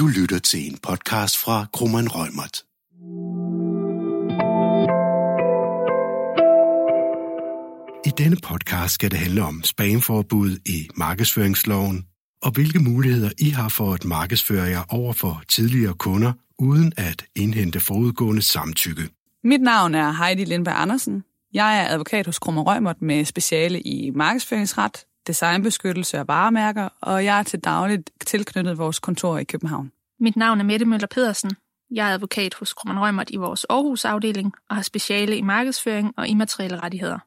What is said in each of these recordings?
Du lytter til en podcast fra Krummeren Rømert. I denne podcast skal det handle om spamforbud i markedsføringsloven, og hvilke muligheder I har for at markedsføre jer over for tidligere kunder, uden at indhente forudgående samtykke. Mit navn er Heidi Lindberg Andersen. Jeg er advokat hos Krummer Rømert med speciale i markedsføringsret, designbeskyttelse og varemærker, og jeg er til dagligt tilknyttet vores kontor i København. Mit navn er Mette Møller Pedersen. Jeg er advokat hos Krummen Rømert i vores Aarhus-afdeling og har speciale i markedsføring og immaterielle rettigheder.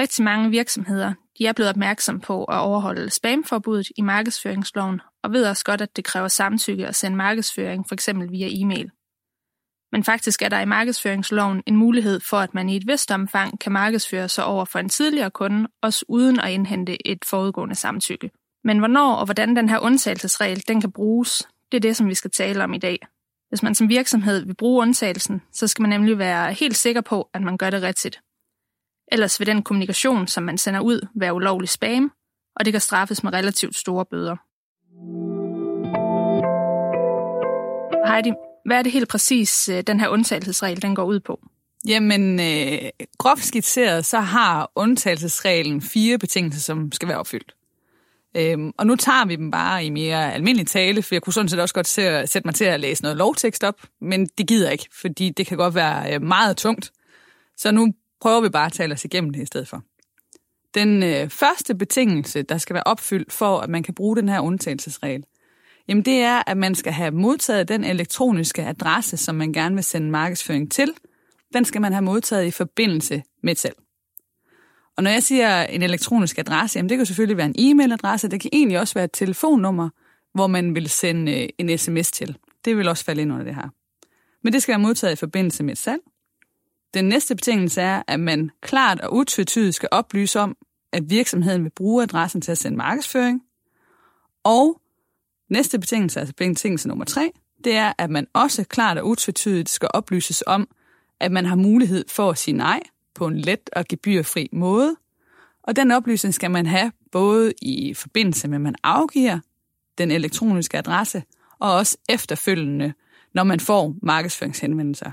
Rigtig mange virksomheder de er blevet opmærksom på at overholde spamforbuddet i markedsføringsloven og ved også godt, at det kræver samtykke at sende markedsføring, f.eks. via e-mail. Men faktisk er der i markedsføringsloven en mulighed for, at man i et vist omfang kan markedsføre sig over for en tidligere kunde, også uden at indhente et forudgående samtykke. Men hvornår og hvordan den her undtagelsesregel den kan bruges, det er det, som vi skal tale om i dag. Hvis man som virksomhed vil bruge undtagelsen, så skal man nemlig være helt sikker på, at man gør det rigtigt. Ellers vil den kommunikation, som man sender ud, være ulovlig spam, og det kan straffes med relativt store bøder. Heidi, hvad er det helt præcis, øh, den her undtagelsesregel den går ud på? Jamen, øh, groft skitseret, så har undtagelsesreglen fire betingelser, som skal være opfyldt. Øhm, og nu tager vi dem bare i mere almindelig tale, for jeg kunne sådan set også godt sætte mig til at læse noget lovtekst op, men det gider jeg ikke, fordi det kan godt være øh, meget tungt. Så nu prøver vi bare at tale os igennem det i stedet for. Den øh, første betingelse, der skal være opfyldt for, at man kan bruge den her undtagelsesregel, jamen det er, at man skal have modtaget den elektroniske adresse, som man gerne vil sende markedsføring til. Den skal man have modtaget i forbindelse med et salg. Og når jeg siger en elektronisk adresse, jamen det kan selvfølgelig være en e-mailadresse, det kan egentlig også være et telefonnummer, hvor man vil sende øh, en sms til. Det vil også falde ind under det her. Men det skal være modtaget i forbindelse med et salg. Den næste betingelse er, at man klart og utvetydigt skal oplyse om, at virksomheden vil bruge adressen til at sende markedsføring. Og næste betingelse, altså betingelse nummer tre, det er, at man også klart og utvetydigt skal oplyses om, at man har mulighed for at sige nej på en let og gebyrfri måde. Og den oplysning skal man have både i forbindelse med, at man afgiver den elektroniske adresse, og også efterfølgende, når man får markedsføringshenvendelser.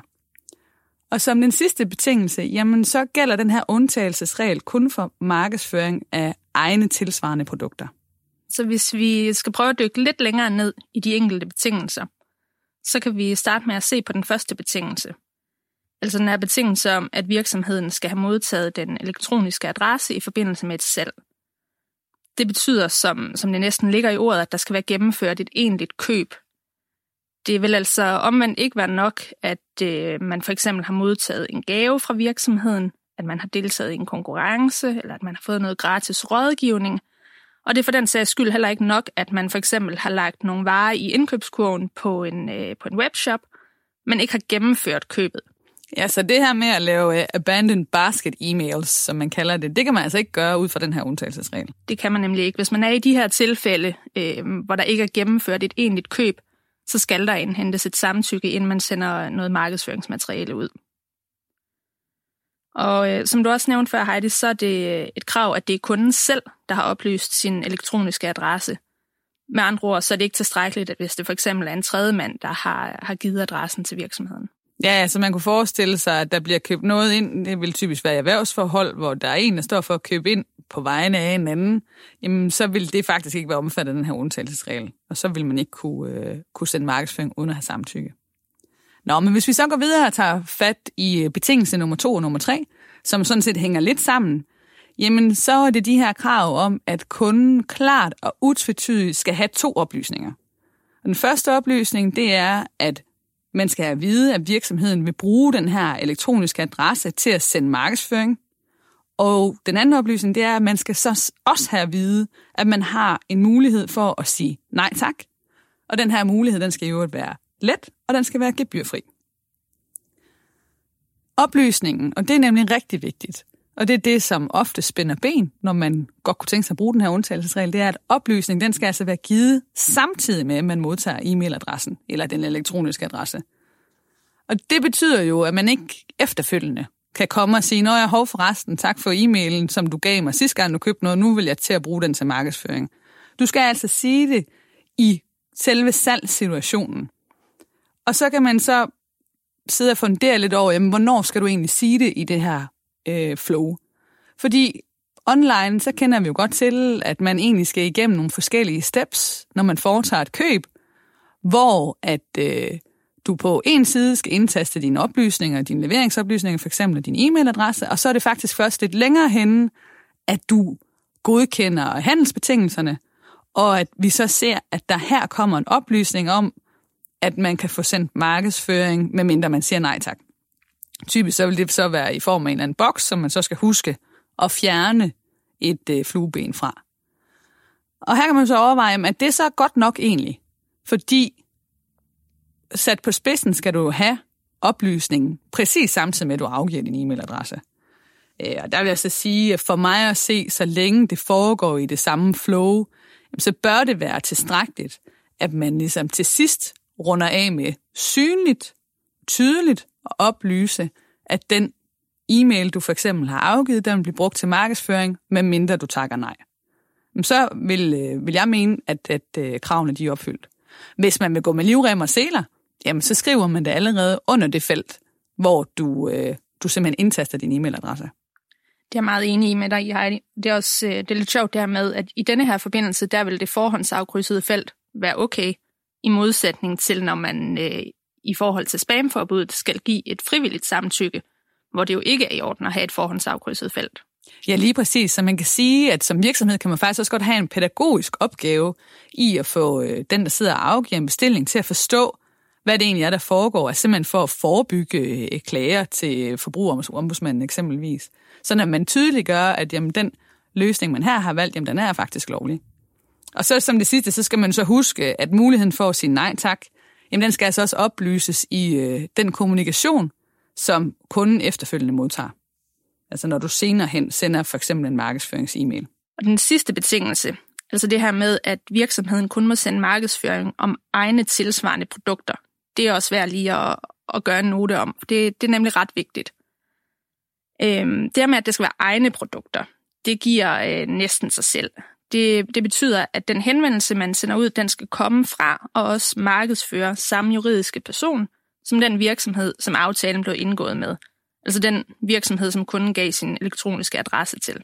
Og som den sidste betingelse, jamen så gælder den her undtagelsesregel kun for markedsføring af egne tilsvarende produkter. Så hvis vi skal prøve at dykke lidt længere ned i de enkelte betingelser, så kan vi starte med at se på den første betingelse. Altså den her betingelse om, at virksomheden skal have modtaget den elektroniske adresse i forbindelse med et salg. Det betyder, som, som det næsten ligger i ordet, at der skal være gennemført et egentligt køb det vil altså omvendt ikke være nok, at øh, man for eksempel har modtaget en gave fra virksomheden, at man har deltaget i en konkurrence, eller at man har fået noget gratis rådgivning. Og det er for den sags skyld heller ikke nok, at man for eksempel har lagt nogle varer i indkøbskurven på en, øh, på en webshop, men ikke har gennemført købet. Ja, så det her med at lave øh, uh, abandoned basket emails, som man kalder det, det kan man altså ikke gøre ud fra den her undtagelsesregel. Det kan man nemlig ikke. Hvis man er i de her tilfælde, øh, hvor der ikke er gennemført et egentligt køb, så skal der indhentes et samtykke, inden man sender noget markedsføringsmateriale ud. Og øh, som du også nævnte før, Heidi, så er det øh, et krav, at det er kunden selv, der har oplyst sin elektroniske adresse. Med andre ord, så er det ikke tilstrækkeligt, at hvis det for eksempel er en tredje mand, der har, har givet adressen til virksomheden. Ja, så man kunne forestille sig, at der bliver købt noget ind. Det vil typisk være erhvervsforhold, hvor der er en, der står for at købe ind på vegne af en anden. Jamen, så vil det faktisk ikke være omfattet af den her undtagelsesregel. Og så vil man ikke kunne, øh, kunne sende markedsføring uden at have samtykke. Nå, men hvis vi så går videre og tager fat i øh, betingelse nummer to og nummer tre, som sådan set hænger lidt sammen, jamen så er det de her krav om, at kunden klart og utvetydigt skal have to oplysninger. Den første oplysning, det er, at man skal have at vide, at virksomheden vil bruge den her elektroniske adresse til at sende markedsføring. Og den anden oplysning, det er, at man skal så også have at vide, at man har en mulighed for at sige nej tak. Og den her mulighed, den skal jo være let, og den skal være gebyrfri. Oplysningen, og det er nemlig rigtig vigtigt, og det er det, som ofte spænder ben, når man godt kunne tænke sig at bruge den her undtagelsesregel, det er, at oplysningen den skal altså være givet samtidig med, at man modtager e-mailadressen eller den elektroniske adresse. Og det betyder jo, at man ikke efterfølgende kan komme og sige, når jeg har forresten, tak for e-mailen, som du gav mig sidste gang, du købte noget, nu vil jeg til at bruge den til markedsføring. Du skal altså sige det i selve salgssituationen. Og så kan man så sidde og fundere lidt over, jamen, hvornår skal du egentlig sige det i det her øh, flow? Fordi online, så kender vi jo godt til, at man egentlig skal igennem nogle forskellige steps, når man foretager et køb, hvor at øh, du på en side skal indtaste dine oplysninger, dine leveringsoplysninger, for eksempel din e-mailadresse, og så er det faktisk først lidt længere henne, at du godkender handelsbetingelserne, og at vi så ser, at der her kommer en oplysning om, at man kan få sendt markedsføring, medmindre man siger nej tak. Typisk så vil det så være i form af en eller anden boks, som man så skal huske at fjerne et øh, flueben fra. Og her kan man så overveje, at det så er godt nok egentlig, fordi sat på spidsen skal du have oplysningen præcis samtidig med, at du afgiver din e-mailadresse. Øh, og der vil jeg så sige, at for mig at se, så længe det foregår i det samme flow, så bør det være tilstrækkeligt, at man ligesom til sidst runder af med synligt, tydeligt at oplyse, at den e-mail, du for eksempel har afgivet, den vil blive brugt til markedsføring, medmindre du takker nej. Så vil, øh, vil jeg mene, at, at, øh, kravene de er opfyldt. Hvis man vil gå med livrem og seler, jamen så skriver man det allerede under det felt, hvor du, øh, du simpelthen indtaster din e-mailadresse. Det er jeg meget enig i med dig, Heidi. Det er også øh, det er lidt sjovt det her med, at i denne her forbindelse, der vil det forhåndsafkrydsede felt være okay, i modsætning til, når man øh, i forhold til spamforbuddet skal give et frivilligt samtykke, hvor det jo ikke er i orden at have et forhåndsafkrydset felt. Ja, lige præcis. Så man kan sige, at som virksomhed kan man faktisk også godt have en pædagogisk opgave i at få øh, den, der sidder og afgiver en bestilling, til at forstå, hvad det egentlig er, der foregår, er simpelthen for at forebygge øh, klager til forbrugerombudsmanden eksempelvis. Så når man tydeligt gør, at jamen, den løsning, man her har valgt, jamen, den er faktisk lovlig. Og så som det sidste, så skal man så huske, at muligheden for at sige nej tak, jamen den skal altså også oplyses i øh, den kommunikation, som kunden efterfølgende modtager. Altså når du senere hen sender for eksempel en markedsførings-e-mail. Og den sidste betingelse, altså det her med, at virksomheden kun må sende markedsføring om egne tilsvarende produkter, det er også værd lige at, at gøre en note om. Det, det er nemlig ret vigtigt. Øhm, det her med, at det skal være egne produkter, det giver øh, næsten sig selv. Det, det betyder, at den henvendelse, man sender ud, den skal komme fra og også markedsføre samme juridiske person, som den virksomhed, som aftalen blev indgået med. Altså den virksomhed, som kunden gav sin elektroniske adresse til.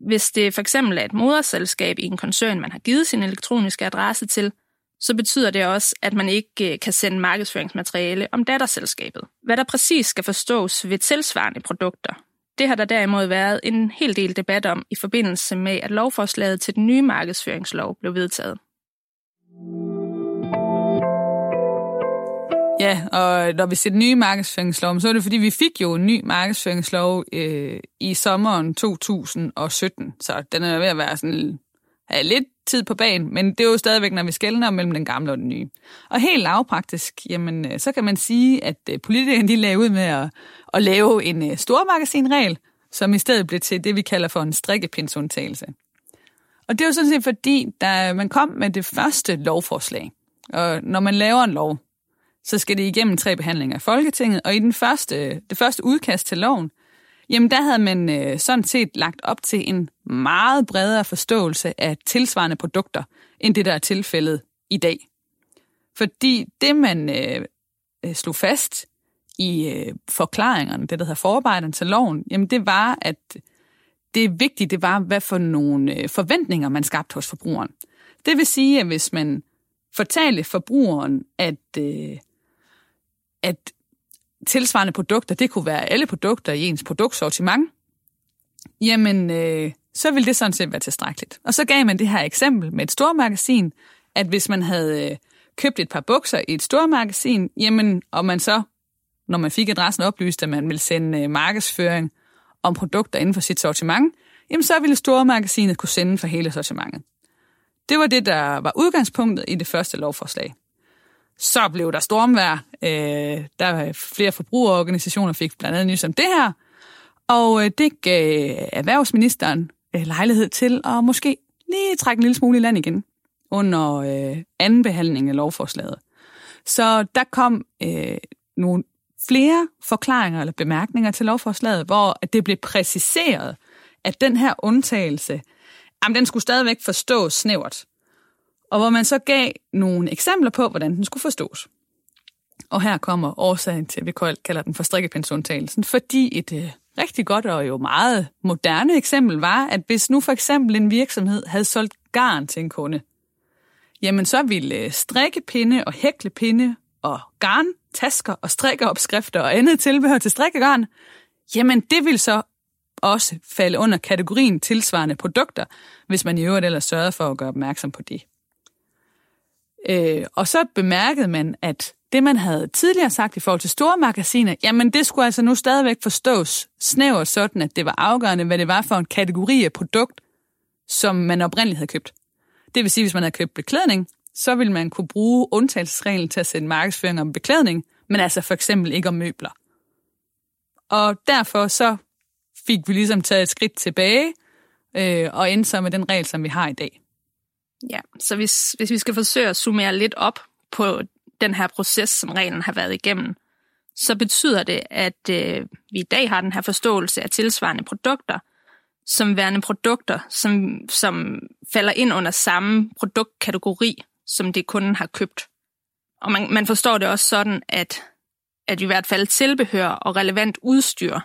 Hvis det for eksempel er et moderselskab i en koncern, man har givet sin elektroniske adresse til, så betyder det også, at man ikke øh, kan sende markedsføringsmateriale om datterselskabet. Hvad der præcis skal forstås ved tilsvarende produkter, det har der derimod været en hel del debat om i forbindelse med, at lovforslaget til den nye markedsføringslov blev vedtaget. Ja, og når vi ser den nye markedsføringslov, så er det fordi, vi fik jo en ny markedsføringslov øh, i sommeren 2017, så den er ved at være sådan have lidt tid på banen, men det er jo stadigvæk, når vi skældner mellem den gamle og den nye. Og helt lavpraktisk, jamen, øh, så kan man sige, at øh, politikerne de lavede ud med at, at lave en stormagasinregel, som i stedet blev til det, vi kalder for en strikkepindsundtagelse. Og det er jo sådan set fordi, da man kom med det første lovforslag, og når man laver en lov, så skal det igennem tre behandlinger af Folketinget, og i den første, det første udkast til loven, Jamen, der havde man øh, sådan set lagt op til en meget bredere forståelse af tilsvarende produkter, end det, der er tilfældet i dag. Fordi det, man øh, øh slog fast i øh, forklaringerne, det der hedder forarbejderne til loven, jamen det var, at det vigtige, det var, hvad for nogle øh, forventninger man skabte hos forbrugeren. Det vil sige, at hvis man fortalte forbrugeren, at, øh, at tilsvarende produkter, det kunne være alle produkter i ens produktsortiment, jamen øh, så ville det sådan set være tilstrækkeligt. Og så gav man det her eksempel med et stormagasin, at hvis man havde øh, købt et par bukser i et stormagasin, jamen, og man så, når man fik adressen oplyst, at man ville sende øh, markedsføring om produkter inden for sit sortiment, jamen så ville stormagasinet kunne sende for hele sortimentet. Det var det, der var udgangspunktet i det første lovforslag. Så blev der stormvær. Øh, der var flere forbrugerorganisationer fik blandt andet nys om det her. Og øh, det gav øh, erhvervsministeren øh, lejlighed til at måske lige trække en lille smule i land igen under øh, anden behandling af lovforslaget. Så der kom øh, nogle flere forklaringer eller bemærkninger til lovforslaget, hvor det blev præciseret, at den her undtagelse, jamen, den skulle stadigvæk forstås snævert og hvor man så gav nogle eksempler på, hvordan den skulle forstås. Og her kommer årsagen til, at vi kalder den for strikkepindsundtagelsen, fordi et øh, rigtig godt og jo meget moderne eksempel var, at hvis nu for eksempel en virksomhed havde solgt garn til en kunde, jamen så ville øh, strikkepinde og hæklepinde og garn, tasker og strikkeopskrifter og andet tilbehør til strikkegarn, jamen det vil så også falde under kategorien tilsvarende produkter, hvis man i øvrigt ellers sørgede for at gøre opmærksom på det. Øh, og så bemærkede man, at det, man havde tidligere sagt i forhold til store magasiner, jamen det skulle altså nu stadigvæk forstås snævert sådan, at det var afgørende, hvad det var for en kategori af produkt, som man oprindeligt havde købt. Det vil sige, hvis man havde købt beklædning, så ville man kunne bruge undtagelsesreglen til at sætte markedsføring om beklædning, men altså for eksempel ikke om møbler. Og derfor så fik vi ligesom taget et skridt tilbage øh, og endte så med den regel, som vi har i dag. Ja, så hvis, hvis vi skal forsøge at summere lidt op på den her proces, som reglen har været igennem, så betyder det, at øh, vi i dag har den her forståelse af tilsvarende produkter, som værende produkter, som, som falder ind under samme produktkategori, som det kunden har købt. Og man, man forstår det også sådan, at, at i hvert fald tilbehør og relevant udstyr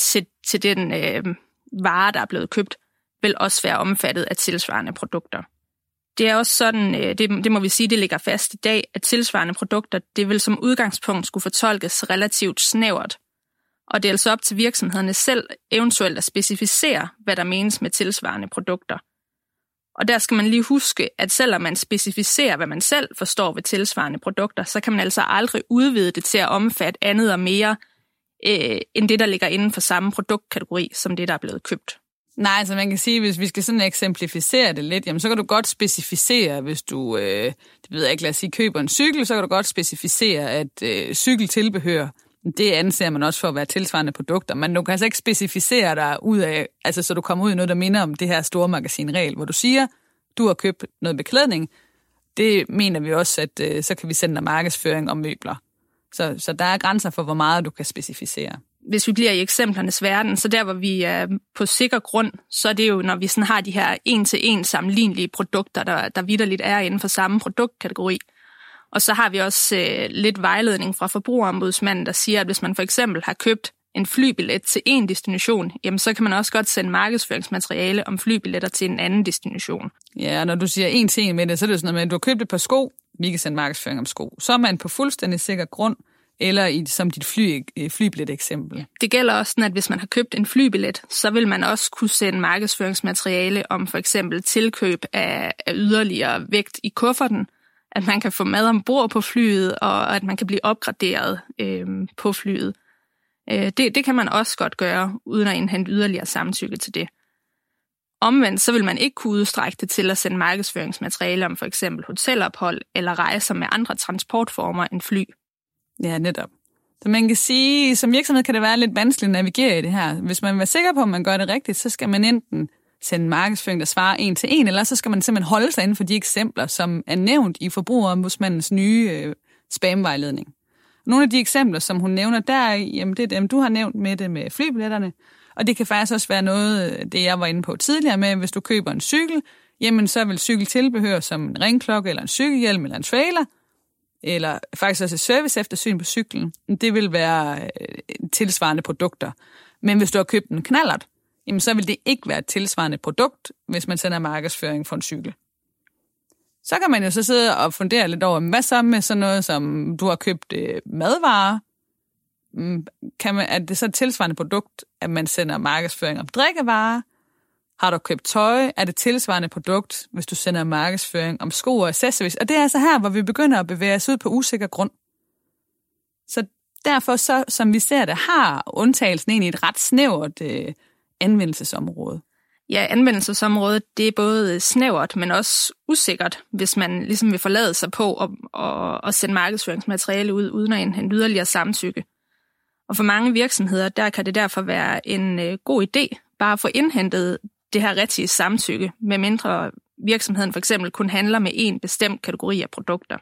til, til den øh, vare, der er blevet købt, vil også være omfattet af tilsvarende produkter. Det er også sådan, øh, det, det må vi sige, det ligger fast i dag, at tilsvarende produkter, det vil som udgangspunkt skulle fortolkes relativt snævert. Og det er altså op til virksomhederne selv eventuelt at specificere, hvad der menes med tilsvarende produkter. Og der skal man lige huske, at selvom man specificerer, hvad man selv forstår ved tilsvarende produkter, så kan man altså aldrig udvide det til at omfatte andet og mere, øh, end det, der ligger inden for samme produktkategori, som det, der er blevet købt. Nej, så altså man kan sige, hvis vi skal sådan eksemplificere det lidt, jamen så kan du godt specificere, hvis du, øh, det ved jeg ikke, lad os sige, køber en cykel, så kan du godt specificere, at øh, cykeltilbehør, det anser man også for at være tilsvarende produkter, men du kan altså ikke specificere dig ud af, altså så du kommer ud i noget, der minder om det her store magasinregel, hvor du siger, du har købt noget beklædning, det mener vi også, at øh, så kan vi sende dig markedsføring om møbler. Så, så der er grænser for, hvor meget du kan specificere hvis vi bliver i eksemplernes verden, så der, hvor vi er på sikker grund, så er det jo, når vi sådan har de her en-til-en sammenlignelige produkter, der, der vidderligt er inden for samme produktkategori. Og så har vi også øh, lidt vejledning fra forbrugerombudsmanden, der siger, at hvis man for eksempel har købt en flybillet til en destination, jamen så kan man også godt sende markedsføringsmateriale om flybilletter til en anden destination. Ja, når du siger en til en med det, så er det sådan noget med, at du har købt et par sko, vi kan sende markedsføring om sko. Så er man på fuldstændig sikker grund, eller i, som dit fly, øh, flybillet-eksempel. Det gælder også, at hvis man har købt en flybillet, så vil man også kunne sende markedsføringsmateriale om for eksempel tilkøb af, af yderligere vægt i kufferten, at man kan få mad ombord på flyet, og at man kan blive opgraderet øh, på flyet. Øh, det, det kan man også godt gøre, uden at indhente yderligere samtykke til det. Omvendt så vil man ikke kunne udstrække det til at sende markedsføringsmateriale om for eksempel hotelophold eller rejser med andre transportformer end fly. Ja, netop. Så man kan sige, som virksomhed kan det være lidt vanskeligt at navigere i det her. Hvis man vil være sikker på, at man gør det rigtigt, så skal man enten sende markedsføring, der svarer en til en, eller så skal man simpelthen holde sig inden for de eksempler, som er nævnt i forbrugerombudsmandens nye øh, spamvejledning. Nogle af de eksempler, som hun nævner der, jamen det er dem, du har nævnt med det med flybilletterne, og det kan faktisk også være noget, øh, det jeg var inde på tidligere med, hvis du køber en cykel, jamen så vil cykeltilbehør som en ringklokke, eller en cykelhjelm, eller en trailer, eller faktisk også et service eftersyn på cyklen, det vil være øh, tilsvarende produkter. Men hvis du har købt en knallert, jamen så vil det ikke være et tilsvarende produkt, hvis man sender markedsføring for en cykel. Så kan man jo så sidde og fundere lidt over, hvad så med sådan noget, som du har købt øh, madvarer? Mm, kan man, er det så et tilsvarende produkt, at man sender markedsføring om drikkevarer? Har du købt tøj, er det tilsvarende produkt, hvis du sender markedsføring om sko og accessories. Og det er altså her, hvor vi begynder at bevæge os ud på usikker grund. Så derfor, så, som vi ser det, har undtagelsen egentlig et ret snævert øh, anvendelsesområde. Ja, anvendelsesområdet, det er både snævert, men også usikkert, hvis man ligesom vil forlade sig på at, at, at sende markedsføringsmateriale ud, uden at indhente yderligere samtykke. Og for mange virksomheder, der kan det derfor være en øh, god idé bare at få indhentet det her rigtige samtykke, med mindre virksomheden for eksempel kun handler med en bestemt kategori af produkter.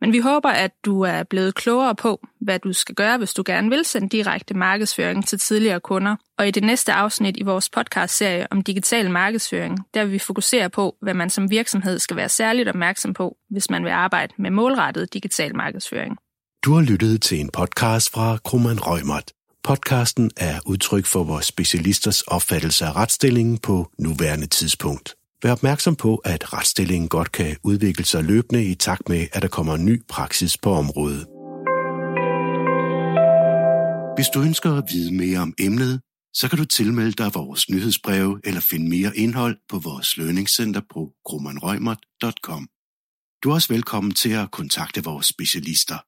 Men vi håber, at du er blevet klogere på, hvad du skal gøre, hvis du gerne vil sende direkte markedsføring til tidligere kunder. Og i det næste afsnit i vores podcast-serie om digital markedsføring, der vil vi fokusere på, hvad man som virksomhed skal være særligt opmærksom på, hvis man vil arbejde med målrettet digital markedsføring. Du har lyttet til en podcast fra Krummeren Rømert. Podcasten er udtryk for vores specialisters opfattelse af retsstillingen på nuværende tidspunkt. Vær opmærksom på, at retsstillingen godt kan udvikle sig løbende i takt med, at der kommer ny praksis på området. Hvis du ønsker at vide mere om emnet, så kan du tilmelde dig vores nyhedsbreve eller finde mere indhold på vores lønningscenter på grummanrøgmert.com. Du er også velkommen til at kontakte vores specialister.